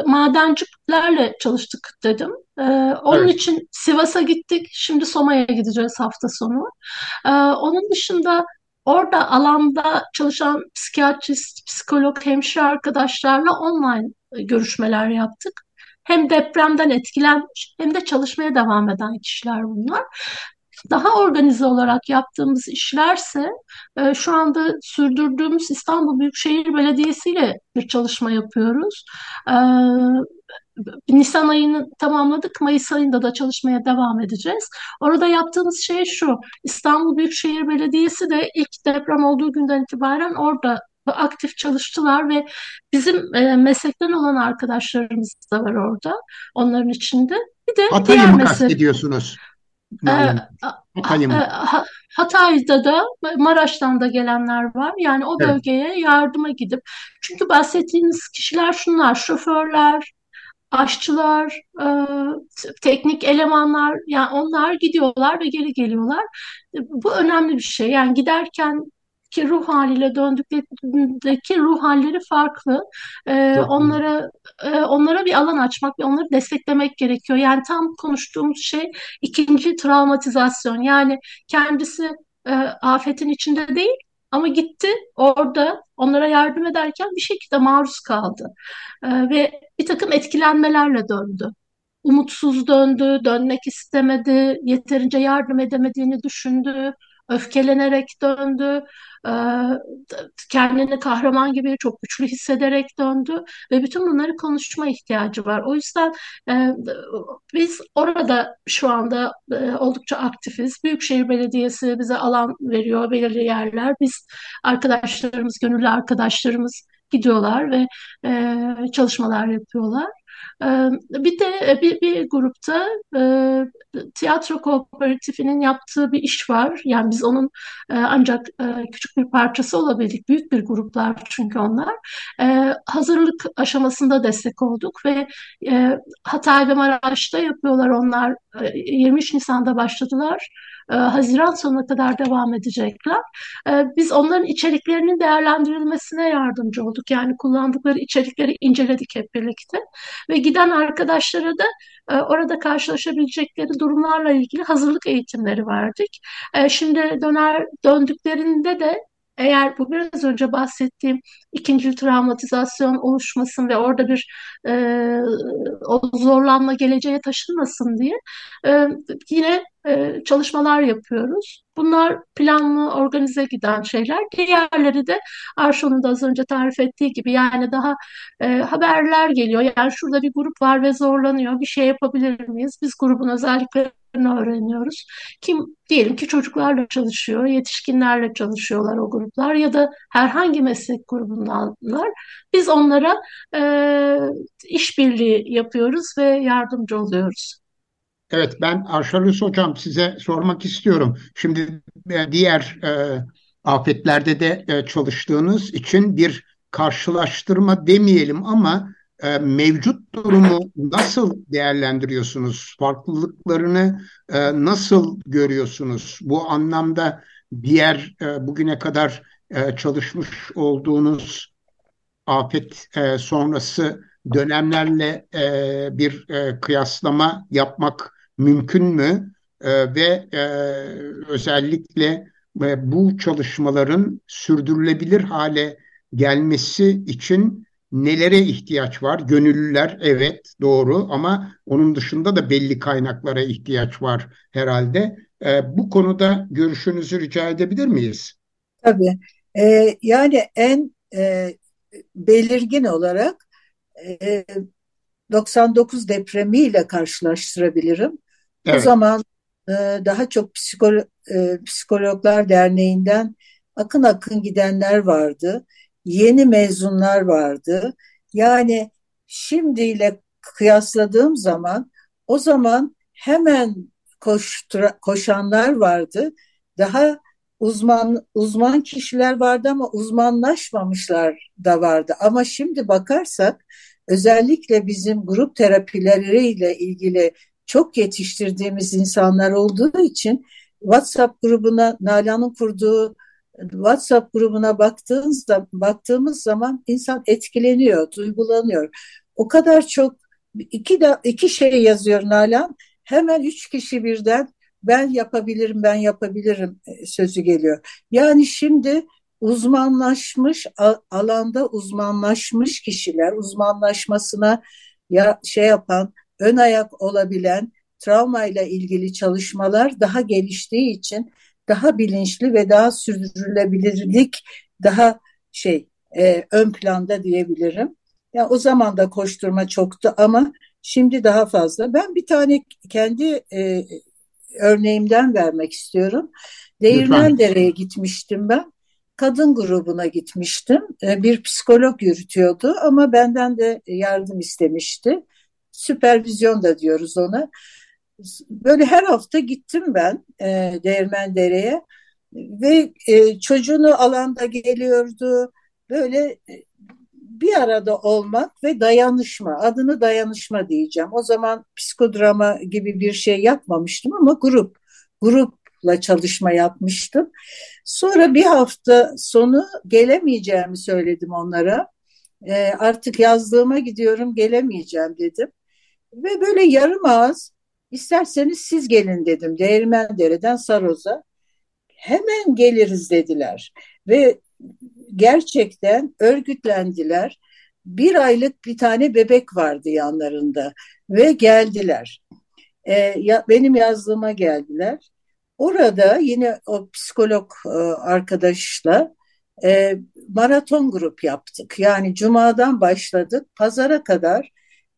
madencilerle çalıştık dedim. Ee, onun evet. için Sivas'a gittik. Şimdi Soma'ya gideceğiz hafta sonu. Ee, onun dışında orada alanda çalışan psikiyatrist, psikolog, hemşire arkadaşlarla online görüşmeler yaptık. Hem depremden etkilenmiş hem de çalışmaya devam eden kişiler bunlar. Daha organize olarak yaptığımız işlerse e, şu anda sürdürdüğümüz İstanbul Büyükşehir Belediyesi ile bir çalışma yapıyoruz. E, Nisan ayını tamamladık. Mayıs ayında da çalışmaya devam edeceğiz. Orada yaptığımız şey şu. İstanbul Büyükşehir Belediyesi de ilk deprem olduğu günden itibaren orada aktif çalıştılar ve bizim e, meslekten olan arkadaşlarımız da var orada. Onların içinde. Bir de Hatay'ı mı meslek... kastediyorsunuz? E, Hatay'ı mı? E, Hatay'da da Maraş'tan da gelenler var. Yani o bölgeye evet. yardıma gidip çünkü bahsettiğiniz kişiler şunlar şoförler, aşçılar, e, teknik elemanlar yani onlar gidiyorlar ve geri geliyorlar. Bu önemli bir şey. Yani giderken ki ruh haliyle döndüklerindeki ruh halleri farklı. Ee, onlara e, onlara bir alan açmak ve onları desteklemek gerekiyor. Yani tam konuştuğumuz şey ikinci travmatizasyon. Yani kendisi e, afetin içinde değil ama gitti orada onlara yardım ederken bir şekilde maruz kaldı. E, ve bir takım etkilenmelerle döndü umutsuz döndü, dönmek istemedi, yeterince yardım edemediğini düşündü, öfkelenerek döndü, kendini kahraman gibi çok güçlü hissederek döndü ve bütün bunları konuşma ihtiyacı var. O yüzden e, biz orada şu anda e, oldukça aktifiz. Büyükşehir Belediyesi bize alan veriyor, belirli yerler. Biz arkadaşlarımız, gönüllü arkadaşlarımız gidiyorlar ve çalışmalar yapıyorlar. Bir de bir, bir grupta tiyatro kooperatifinin yaptığı bir iş var. Yani biz onun ancak küçük bir parçası olabildik. Büyük bir gruplar çünkü onlar. Hazırlık aşamasında destek olduk ve Hatay ve Maraş'ta yapıyorlar onlar. 23 Nisan'da başladılar. Haziran sonuna kadar devam edecekler. Biz onların içeriklerinin değerlendirilmesine yardımcı olduk. Yani kullandıkları içerikleri inceledik hep birlikte. Ve giden arkadaşlara da e, orada karşılaşabilecekleri durumlarla ilgili hazırlık eğitimleri verdik. E, şimdi döner döndüklerinde de eğer bu biraz önce bahsettiğim ikinci travmatizasyon oluşmasın ve orada bir e, o zorlanma geleceğe taşınmasın diye e, yine e, çalışmalar yapıyoruz. Bunlar planlı, organize giden şeyler. Diğerleri de Arşon'un da az önce tarif ettiği gibi yani daha e, haberler geliyor. Yani şurada bir grup var ve zorlanıyor. Bir şey yapabilir miyiz? Biz grubun özellikle öğreniyoruz. Kim diyelim ki çocuklarla çalışıyor, yetişkinlerle çalışıyorlar o gruplar ya da herhangi meslek grubundanlar. Biz onlara e, işbirliği yapıyoruz ve yardımcı oluyoruz. Evet ben Arşalus Hocam size sormak istiyorum. Şimdi e, diğer e, afetlerde de e, çalıştığınız için bir karşılaştırma demeyelim ama e, mevcut durumu nasıl değerlendiriyorsunuz? Farklılıklarını e, nasıl görüyorsunuz? Bu anlamda diğer e, bugüne kadar e, çalışmış olduğunuz afet e, sonrası dönemlerle e, bir e, kıyaslama yapmak mümkün mü? E, ve e, özellikle e, bu çalışmaların sürdürülebilir hale gelmesi için nelere ihtiyaç var? Gönüllüler evet doğru ama onun dışında da belli kaynaklara ihtiyaç var herhalde. E, bu konuda görüşünüzü rica edebilir miyiz? Tabii. E, yani en e, belirgin olarak e, 99 depremiyle karşılaştırabilirim. Evet. O zaman e, daha çok psikolo e, Psikologlar Derneği'nden akın akın gidenler vardı yeni mezunlar vardı. Yani şimdiyle kıyasladığım zaman o zaman hemen koştura, koşanlar vardı. Daha uzman uzman kişiler vardı ama uzmanlaşmamışlar da vardı. Ama şimdi bakarsak özellikle bizim grup terapileriyle ilgili çok yetiştirdiğimiz insanlar olduğu için WhatsApp grubuna Nalan'ın kurduğu WhatsApp grubuna baktığımızda baktığımız zaman insan etkileniyor, duygulanıyor. O kadar çok iki de iki şey yazıyor Nalan. Hemen üç kişi birden ben yapabilirim, ben yapabilirim e, sözü geliyor. Yani şimdi uzmanlaşmış alanda uzmanlaşmış kişiler uzmanlaşmasına ya şey yapan ön ayak olabilen travmayla ilgili çalışmalar daha geliştiği için daha bilinçli ve daha sürdürülebilirlik daha şey e, ön planda diyebilirim. Ya yani o zaman da koşturma çoktu ama şimdi daha fazla. Ben bir tane kendi e, örneğimden vermek istiyorum. Değirmendere'ye gitmiştim ben. Kadın grubuna gitmiştim. E, bir psikolog yürütüyordu ama benden de yardım istemişti. Süpervizyon da diyoruz ona. Böyle her hafta gittim ben e, Değirmendere'ye ve e, çocuğunu alanda geliyordu. Böyle e, bir arada olmak ve dayanışma, adını dayanışma diyeceğim. O zaman psikodrama gibi bir şey yapmamıştım ama grup, grupla çalışma yapmıştım. Sonra bir hafta sonu gelemeyeceğimi söyledim onlara. E, artık yazdığıma gidiyorum gelemeyeceğim dedim. Ve böyle yarım ağız isterseniz siz gelin dedim Değirmendere'den Saroz'a. Hemen geliriz dediler. Ve gerçekten örgütlendiler. Bir aylık bir tane bebek vardı yanlarında ve geldiler. E, ya, benim yazdığıma geldiler. Orada yine o psikolog e, arkadaşla e, maraton grup yaptık. Yani cumadan başladık, pazara kadar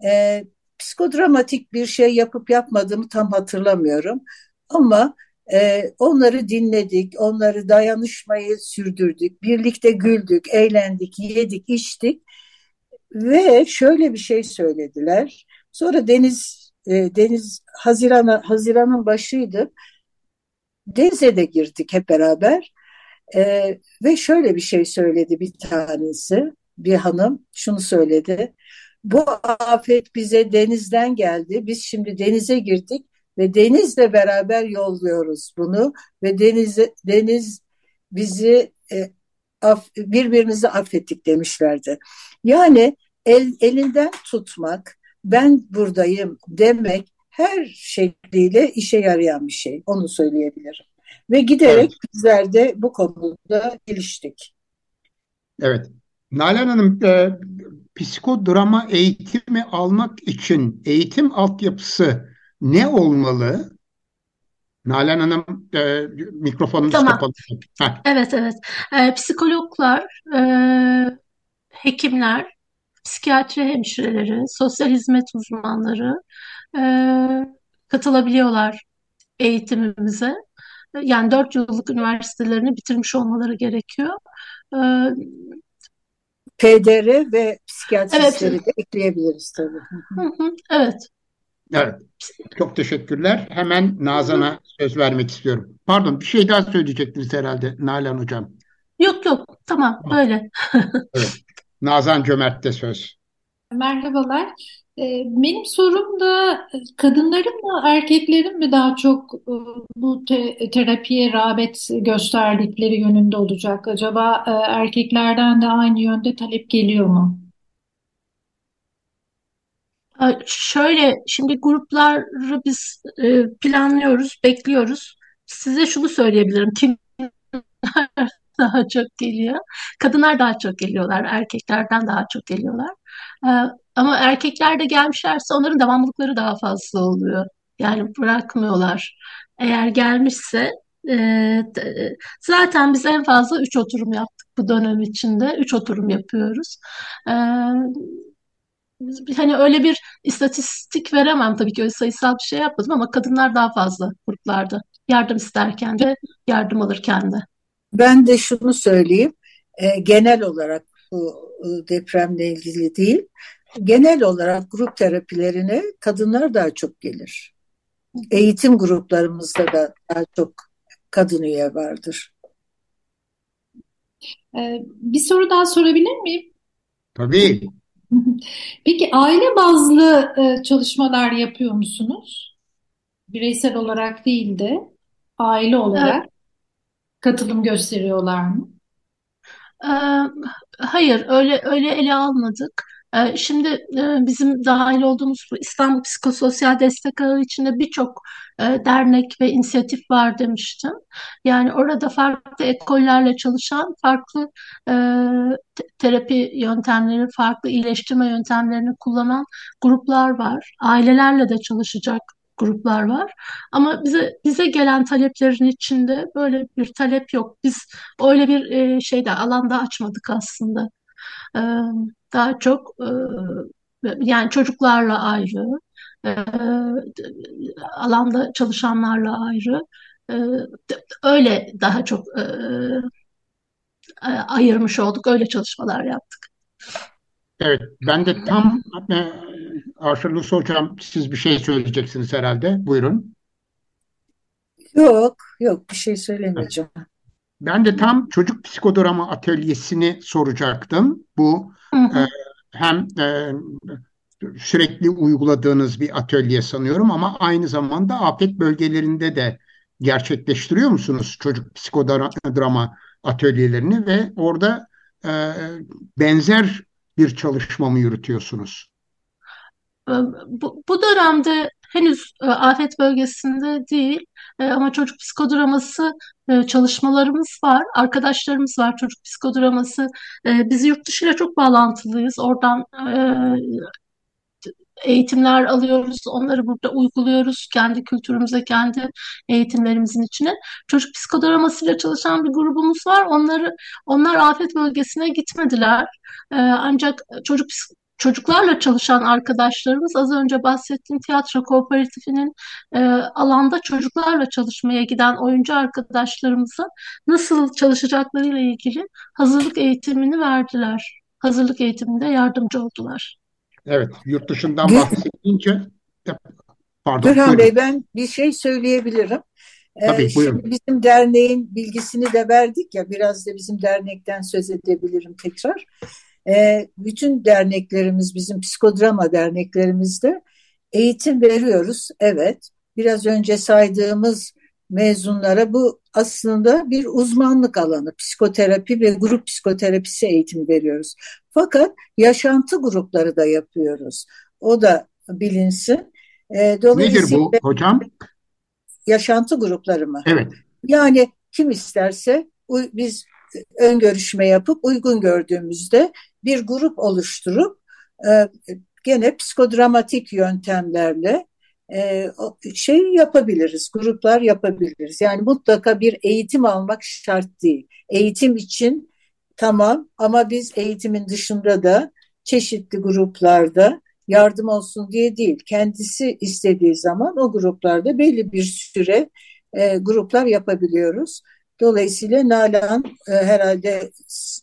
e, psikodramatik bir şey yapıp yapmadığımı tam hatırlamıyorum. Ama e, onları dinledik, onları dayanışmayı sürdürdük, birlikte güldük, eğlendik, yedik, içtik ve şöyle bir şey söylediler. Sonra Deniz e, Deniz Haziran Haziran'ın başıydı. Denize de girdik hep beraber. E, ve şöyle bir şey söyledi bir tanesi, bir hanım şunu söyledi. Bu afet bize denizden geldi. Biz şimdi denize girdik ve denizle beraber yolluyoruz bunu ve deniz deniz bizi e, af, birbirimizi affettik demişlerdi. Yani el, elinden tutmak, ben buradayım demek her şekliyle işe yarayan bir şey. Onu söyleyebilirim. Ve giderek evet. bizler de bu konuda geliştik. Evet. Nalan Hanım, e, psikodrama eğitimi almak için eğitim altyapısı ne olmalı? Nalan Hanım e, mikrofonunuz Tamam. kapalı. Heh. Evet, evet. Ee, psikologlar, e, hekimler, psikiyatri hemşireleri, sosyal hizmet uzmanları e, katılabiliyorlar eğitimimize. Yani dört yıllık üniversitelerini bitirmiş olmaları gerekiyor. Ee, PDR ve psikiyatristleri evet. de ekleyebiliriz tabii. Hı hı, evet. Evet. Çok teşekkürler. Hemen Nazan'a söz vermek istiyorum. Pardon bir şey daha söyleyecektiniz herhalde Nalan Hocam. Yok yok tamam böyle. *laughs* evet. Nazan Cömert'te söz. Merhabalar. Ee, benim sorum da kadınların mı erkeklerin mi daha çok e, bu te terapiye rağbet gösterdikleri yönünde olacak? Acaba e, erkeklerden de aynı yönde talep geliyor mu? Şöyle şimdi grupları biz e, planlıyoruz, bekliyoruz. Size şunu söyleyebilirim. Kim *laughs* daha çok geliyor? Kadınlar daha çok geliyorlar, erkeklerden daha çok geliyorlar. Ama erkekler de gelmişlerse onların devamlılıkları daha fazla oluyor. Yani bırakmıyorlar. Eğer gelmişse e, zaten biz en fazla üç oturum yaptık bu dönem içinde. Üç oturum yapıyoruz. E, hani öyle bir istatistik veremem tabii ki öyle sayısal bir şey yapmadım ama kadınlar daha fazla gruplarda yardım isterken de yardım alırken de. Ben de şunu söyleyeyim. E, genel olarak bu e, depremle ilgili değil genel olarak grup terapilerine kadınlar daha çok gelir. Eğitim gruplarımızda da daha çok kadın üye vardır. Ee, bir soru daha sorabilir miyim? Tabii. *laughs* Peki aile bazlı e, çalışmalar yapıyor musunuz? bireysel olarak değil de aile olarak Evet. katılım gösteriyorlar mı? Ee, Hayır, öyle öyle ele almadık. Ee, Şimdi e, bizim dahil olduğumuz bu İstanbul Psikososyal Destek Ağı içinde birçok e, dernek ve inisiyatif var demiştim. Yani orada farklı ekollerle çalışan farklı e, te- terapi yöntemleri, farklı iyileştirme yöntemlerini kullanan gruplar var. Ailelerle de çalışacak gruplar var. Ama bize bize gelen taleplerin içinde böyle bir talep yok. Biz öyle bir şeyde alanda açmadık aslında. E, daha çok e, yani çocuklarla ayrı, e, alanda çalışanlarla ayrı, e, öyle daha çok e, ayırmış olduk, öyle çalışmalar yaptık. Evet, ben de tam e, Arşalus Hocam siz bir şey söyleyeceksiniz herhalde. Buyurun. Yok, yok bir şey söylemeyeceğim. Ben de tam çocuk psikodrama atölyesini soracaktım. Bu e, hem e, sürekli uyguladığınız bir atölye sanıyorum ama aynı zamanda afet bölgelerinde de gerçekleştiriyor musunuz çocuk psikodrama atölyelerini ve orada e, benzer bir çalışma mı yürütüyorsunuz? Bu, bu dönemde henüz e, afet bölgesinde değil e, ama çocuk psikodraması e, çalışmalarımız var. Arkadaşlarımız var çocuk psikodraması. E, biz yurt dışıyla çok bağlantılıyız. Oradan e, eğitimler alıyoruz, onları burada uyguluyoruz kendi kültürümüze, kendi eğitimlerimizin içine. Çocuk psikodramasıyla çalışan bir grubumuz var. Onları onlar afet bölgesine gitmediler. Ee, ancak çocuk çocuklarla çalışan arkadaşlarımız az önce bahsettiğim tiyatro kooperatifinin e, alanda çocuklarla çalışmaya giden oyuncu arkadaşlarımıza nasıl çalışacaklarıyla ilgili hazırlık eğitimini verdiler. Hazırlık eğitiminde yardımcı oldular. Evet, yurt dışından bahsedince pardon, buyurun. Bey ben bir şey söyleyebilirim. Ee, Tabii, buyurun. şimdi bizim derneğin bilgisini de verdik ya biraz da bizim dernekten söz edebilirim tekrar. Ee, bütün derneklerimiz bizim psikodrama derneklerimizde eğitim veriyoruz. Evet biraz önce saydığımız mezunlara bu aslında bir uzmanlık alanı psikoterapi ve grup psikoterapisi eğitimi veriyoruz. Fakat yaşantı grupları da yapıyoruz. O da bilinsin. Ee, Nedir dolayısıyla bu hocam? yaşantı grupları mı? Evet, Yani kim isterse biz ön görüşme yapıp uygun gördüğümüzde bir grup oluşturup e, gene psikodramatik yöntemlerle e, şey yapabiliriz, gruplar yapabiliriz. Yani mutlaka bir eğitim almak şart değil. Eğitim için tamam ama biz eğitimin dışında da çeşitli gruplarda yardım olsun diye değil. Kendisi istediği zaman o gruplarda belli bir süre e, gruplar yapabiliyoruz. Dolayısıyla Nalan e, herhalde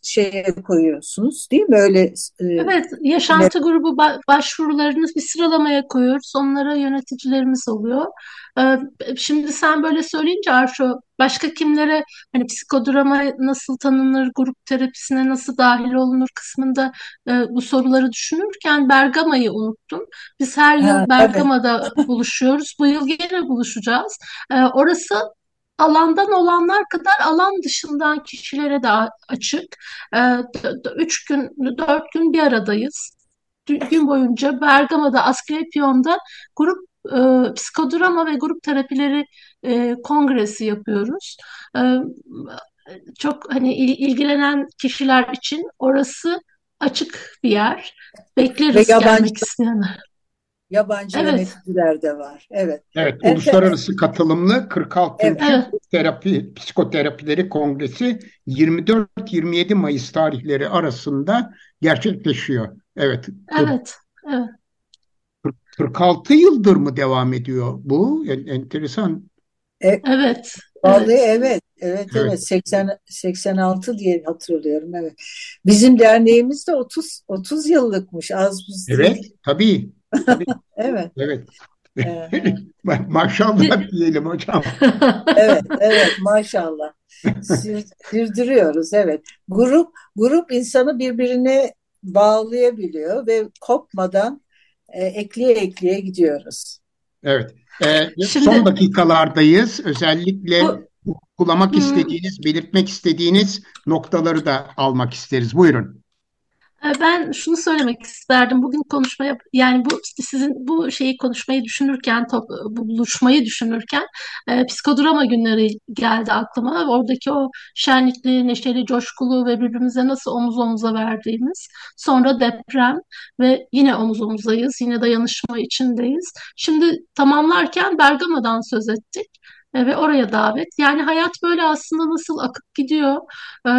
şeye koyuyorsunuz değil mi? Öyle e, Evet, yaşantı grubu ba- başvurularını bir sıralamaya koyuyoruz. Onlara yöneticilerimiz oluyor. Ee, Şimdi sen böyle söyleyince Arşo, başka kimlere hani psikodrama nasıl tanınır, grup terapisine nasıl dahil olunur kısmında e, bu soruları düşünürken Bergama'yı unuttum. Biz her Ha, yıl tabii. Bergama'da buluşuyoruz. Bu yıl gene buluşacağız. Ee, Orası alandan olanlar kadar alan dışından kişilere de açık. Ee, Üç gün, dört gün bir aradayız. Gün boyunca Bergama'da, Asklepion'da grup e, psikodrama ve grup terapileri e, kongresi yapıyoruz. E, çok hani il- ilgilenen kişiler için orası açık bir yer. Ve Bekleriz yabancı gelmek isteyenler. Yabancı Evet, yöneticiler de var. Evet. evet, Ente- uluslararası katılımlı 46. evet. Terapi Psikoterapileri Kongresi 24-27 Mayıs tarihleri arasında gerçekleşiyor. Evet, evet, evet. 46 yıldır mı devam ediyor bu? En- Enteresan. E, Evet, Vallahi evet. evet, evet, Evet. evet. 80 86 diye hatırlıyorum. Evet. Bizim derneğimiz de 30 30 yıllıkmış. Az buz Evet, tabii. *laughs* Evet. Evet. Ee, *laughs* Ma- Maşallah *laughs* diyelim hocam. Evet, evet maşallah. Sür- Sürdürüyoruz evet. Grup grup insanı birbirine bağlayabiliyor ve kopmadan e, ekleye ekleye gidiyoruz. Evet. Ee, Şimdi, son dakikalardayız. Özellikle bu, vurgulamak istediğiniz, belirtmek istediğiniz noktaları da almak isteriz. Buyurun. Ee, ben şunu söylemek isterdim. Bugün konuşmaya yani bu sizin bu şeyi konuşmayı düşünürken, bu buluşmayı düşünürken e, psikodrama günleri geldi aklıma. Oradaki o şenlikli, neşeli, coşkulu ve birbirimize nasıl omuz omuza verdiğimiz. Sonra deprem ve yine omuz omuzayız. Yine dayanışma içindeyiz. Şimdi tamamlarken Bergama'dan söz ettik e, ve oraya davet. Yani hayat böyle aslında nasıl akıp gidiyor. Ee,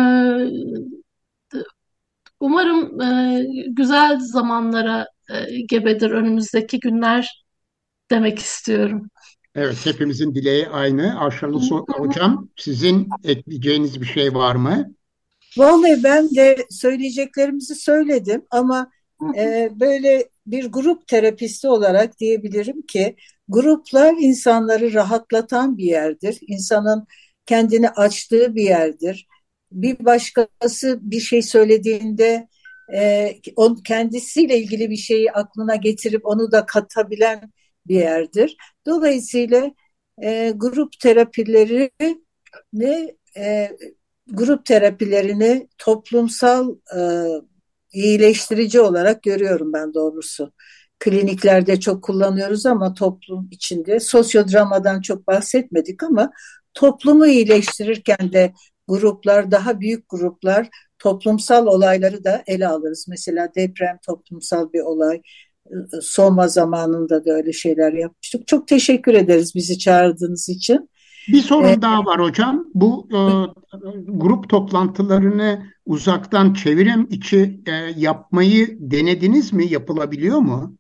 Umarım e, güzel zamanlara e, gebedir önümüzdeki günler demek istiyorum. Evet, hepimizin dileği aynı. Arşalı Hocam, sizin ekleyeceğiniz bir şey var mı? Vallahi ben de söyleyeceklerimizi söyledim ama e, böyle bir grup terapisti olarak diyebilirim ki gruplar insanları rahatlatan bir yerdir. İnsanın kendini açtığı bir yerdir bir başkası bir şey söylediğinde e, on, kendisiyle ilgili bir şeyi aklına getirip onu da katabilen bir yerdir. Dolayısıyla e, grup terapileri ne grup terapilerini toplumsal e, iyileştirici olarak görüyorum ben doğrusu. Kliniklerde çok kullanıyoruz ama toplum içinde sosyodramadan çok bahsetmedik ama toplumu iyileştirirken de gruplar, daha büyük gruplar toplumsal olayları da ele alırız. Mesela deprem toplumsal bir olay. Soma zamanında da öyle şeyler yapmıştık. Çok teşekkür ederiz bizi çağırdığınız için. Bir sorun ee, daha var hocam. Bu e, grup toplantılarını uzaktan çevirim içi e, yapmayı denediniz mi? Yapılabiliyor mu?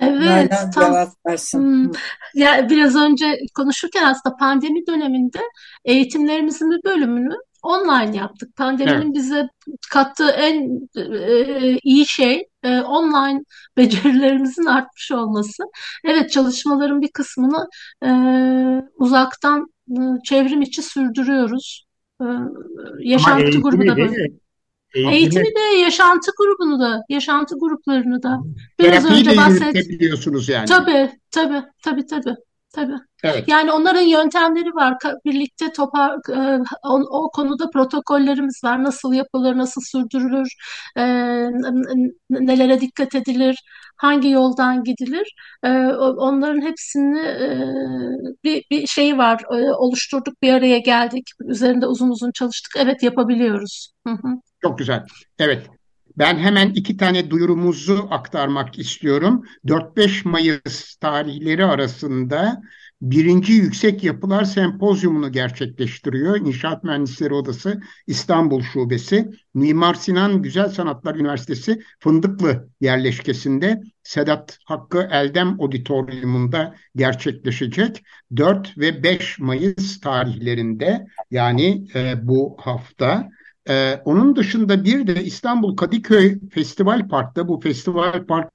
Evet, tam cevap versin. Hmm, ya biraz önce konuşurken aslında pandemi döneminde eğitimlerimizin bir bölümünü online yaptık. Pandeminin evet. bize kattığı en e, iyi şey e, online *laughs* becerilerimizin artmış olması. Evet çalışmaların bir kısmını e, uzaktan e, çevrim içi sürdürüyoruz. E, yaşantı grubu da böyle. Eğitimi, Eğitimi de, yaşantı grubunu da, yaşantı gruplarını da. Biraz önce bahsettiğiniz yani. Tabii, tabii, tabii, tabii. Tabii. Evet. Yani onların yöntemleri var. Birlikte topar, e, o, o konuda protokollerimiz var. Nasıl yapılır, nasıl sürdürülür, e, nelere dikkat edilir, hangi yoldan gidilir. E, onların hepsini e, bir, bir şeyi var. E, oluşturduk, bir araya geldik. Üzerinde uzun uzun çalıştık. Evet yapabiliyoruz. Hı hı. Çok güzel. Evet. Ben hemen iki tane duyurumuzu aktarmak istiyorum. 4-5 Mayıs tarihleri arasında birinci Yüksek Yapılar Sempozyumunu gerçekleştiriyor. İnşaat Mühendisleri Odası İstanbul Şubesi. Mimar Sinan Güzel Sanatlar Üniversitesi Fındıklı yerleşkesinde Sedat Hakkı Eldem Auditorium'unda gerçekleşecek. 4 ve 5 Mayıs tarihlerinde yani e, bu hafta ee, onun dışında bir de İstanbul Kadıköy Festival Park'ta bu Festival Park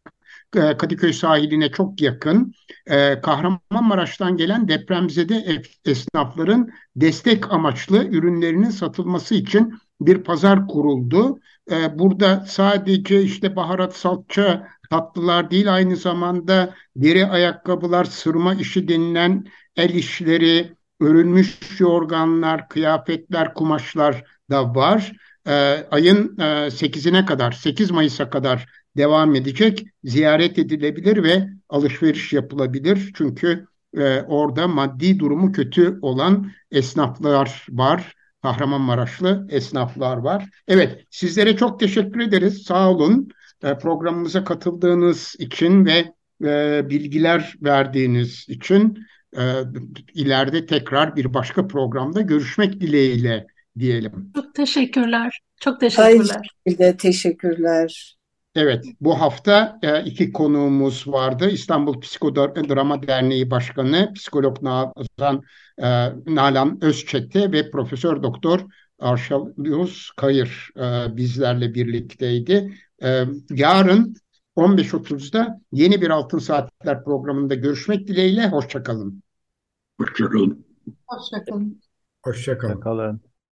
e, Kadıköy sahiline çok yakın e, Kahramanmaraş'tan gelen depremzede esnafların destek amaçlı ürünlerinin satılması için bir pazar kuruldu. E, burada sadece işte baharat, salça, tatlılar değil aynı zamanda deri ayakkabılar, sırma işi denilen el işleri, örülmüş yorganlar, kıyafetler, kumaşlar da var. E, ayın e, 8'ine kadar, 8 Mayıs'a kadar devam edecek. Ziyaret edilebilir ve alışveriş yapılabilir. Çünkü e, orada maddi durumu kötü olan esnaflar var. Kahramanmaraşlı esnaflar var. Evet, sizlere çok teşekkür ederiz. Sağ olun. E, programımıza katıldığınız için ve e, bilgiler verdiğiniz için e, ileride tekrar bir başka programda görüşmek dileğiyle diyelim. Çok teşekkürler. Çok teşekkürler. Aynı teşekkürler. Evet, bu hafta e, iki konuğumuz vardı. İstanbul Psikodrama Derneği Başkanı, psikolog Nazan, e, Nalan Özçete ve Profesör Doktor Arşal Yunus Kayır e, bizlerle birlikteydi. Yarın 15.30'da yeni bir Altın Saatler programında görüşmek dileğiyle. Hoşçakalın. Hoşçakalın. Hoşçakalın. Hoşçakalın. Hoşçakalın.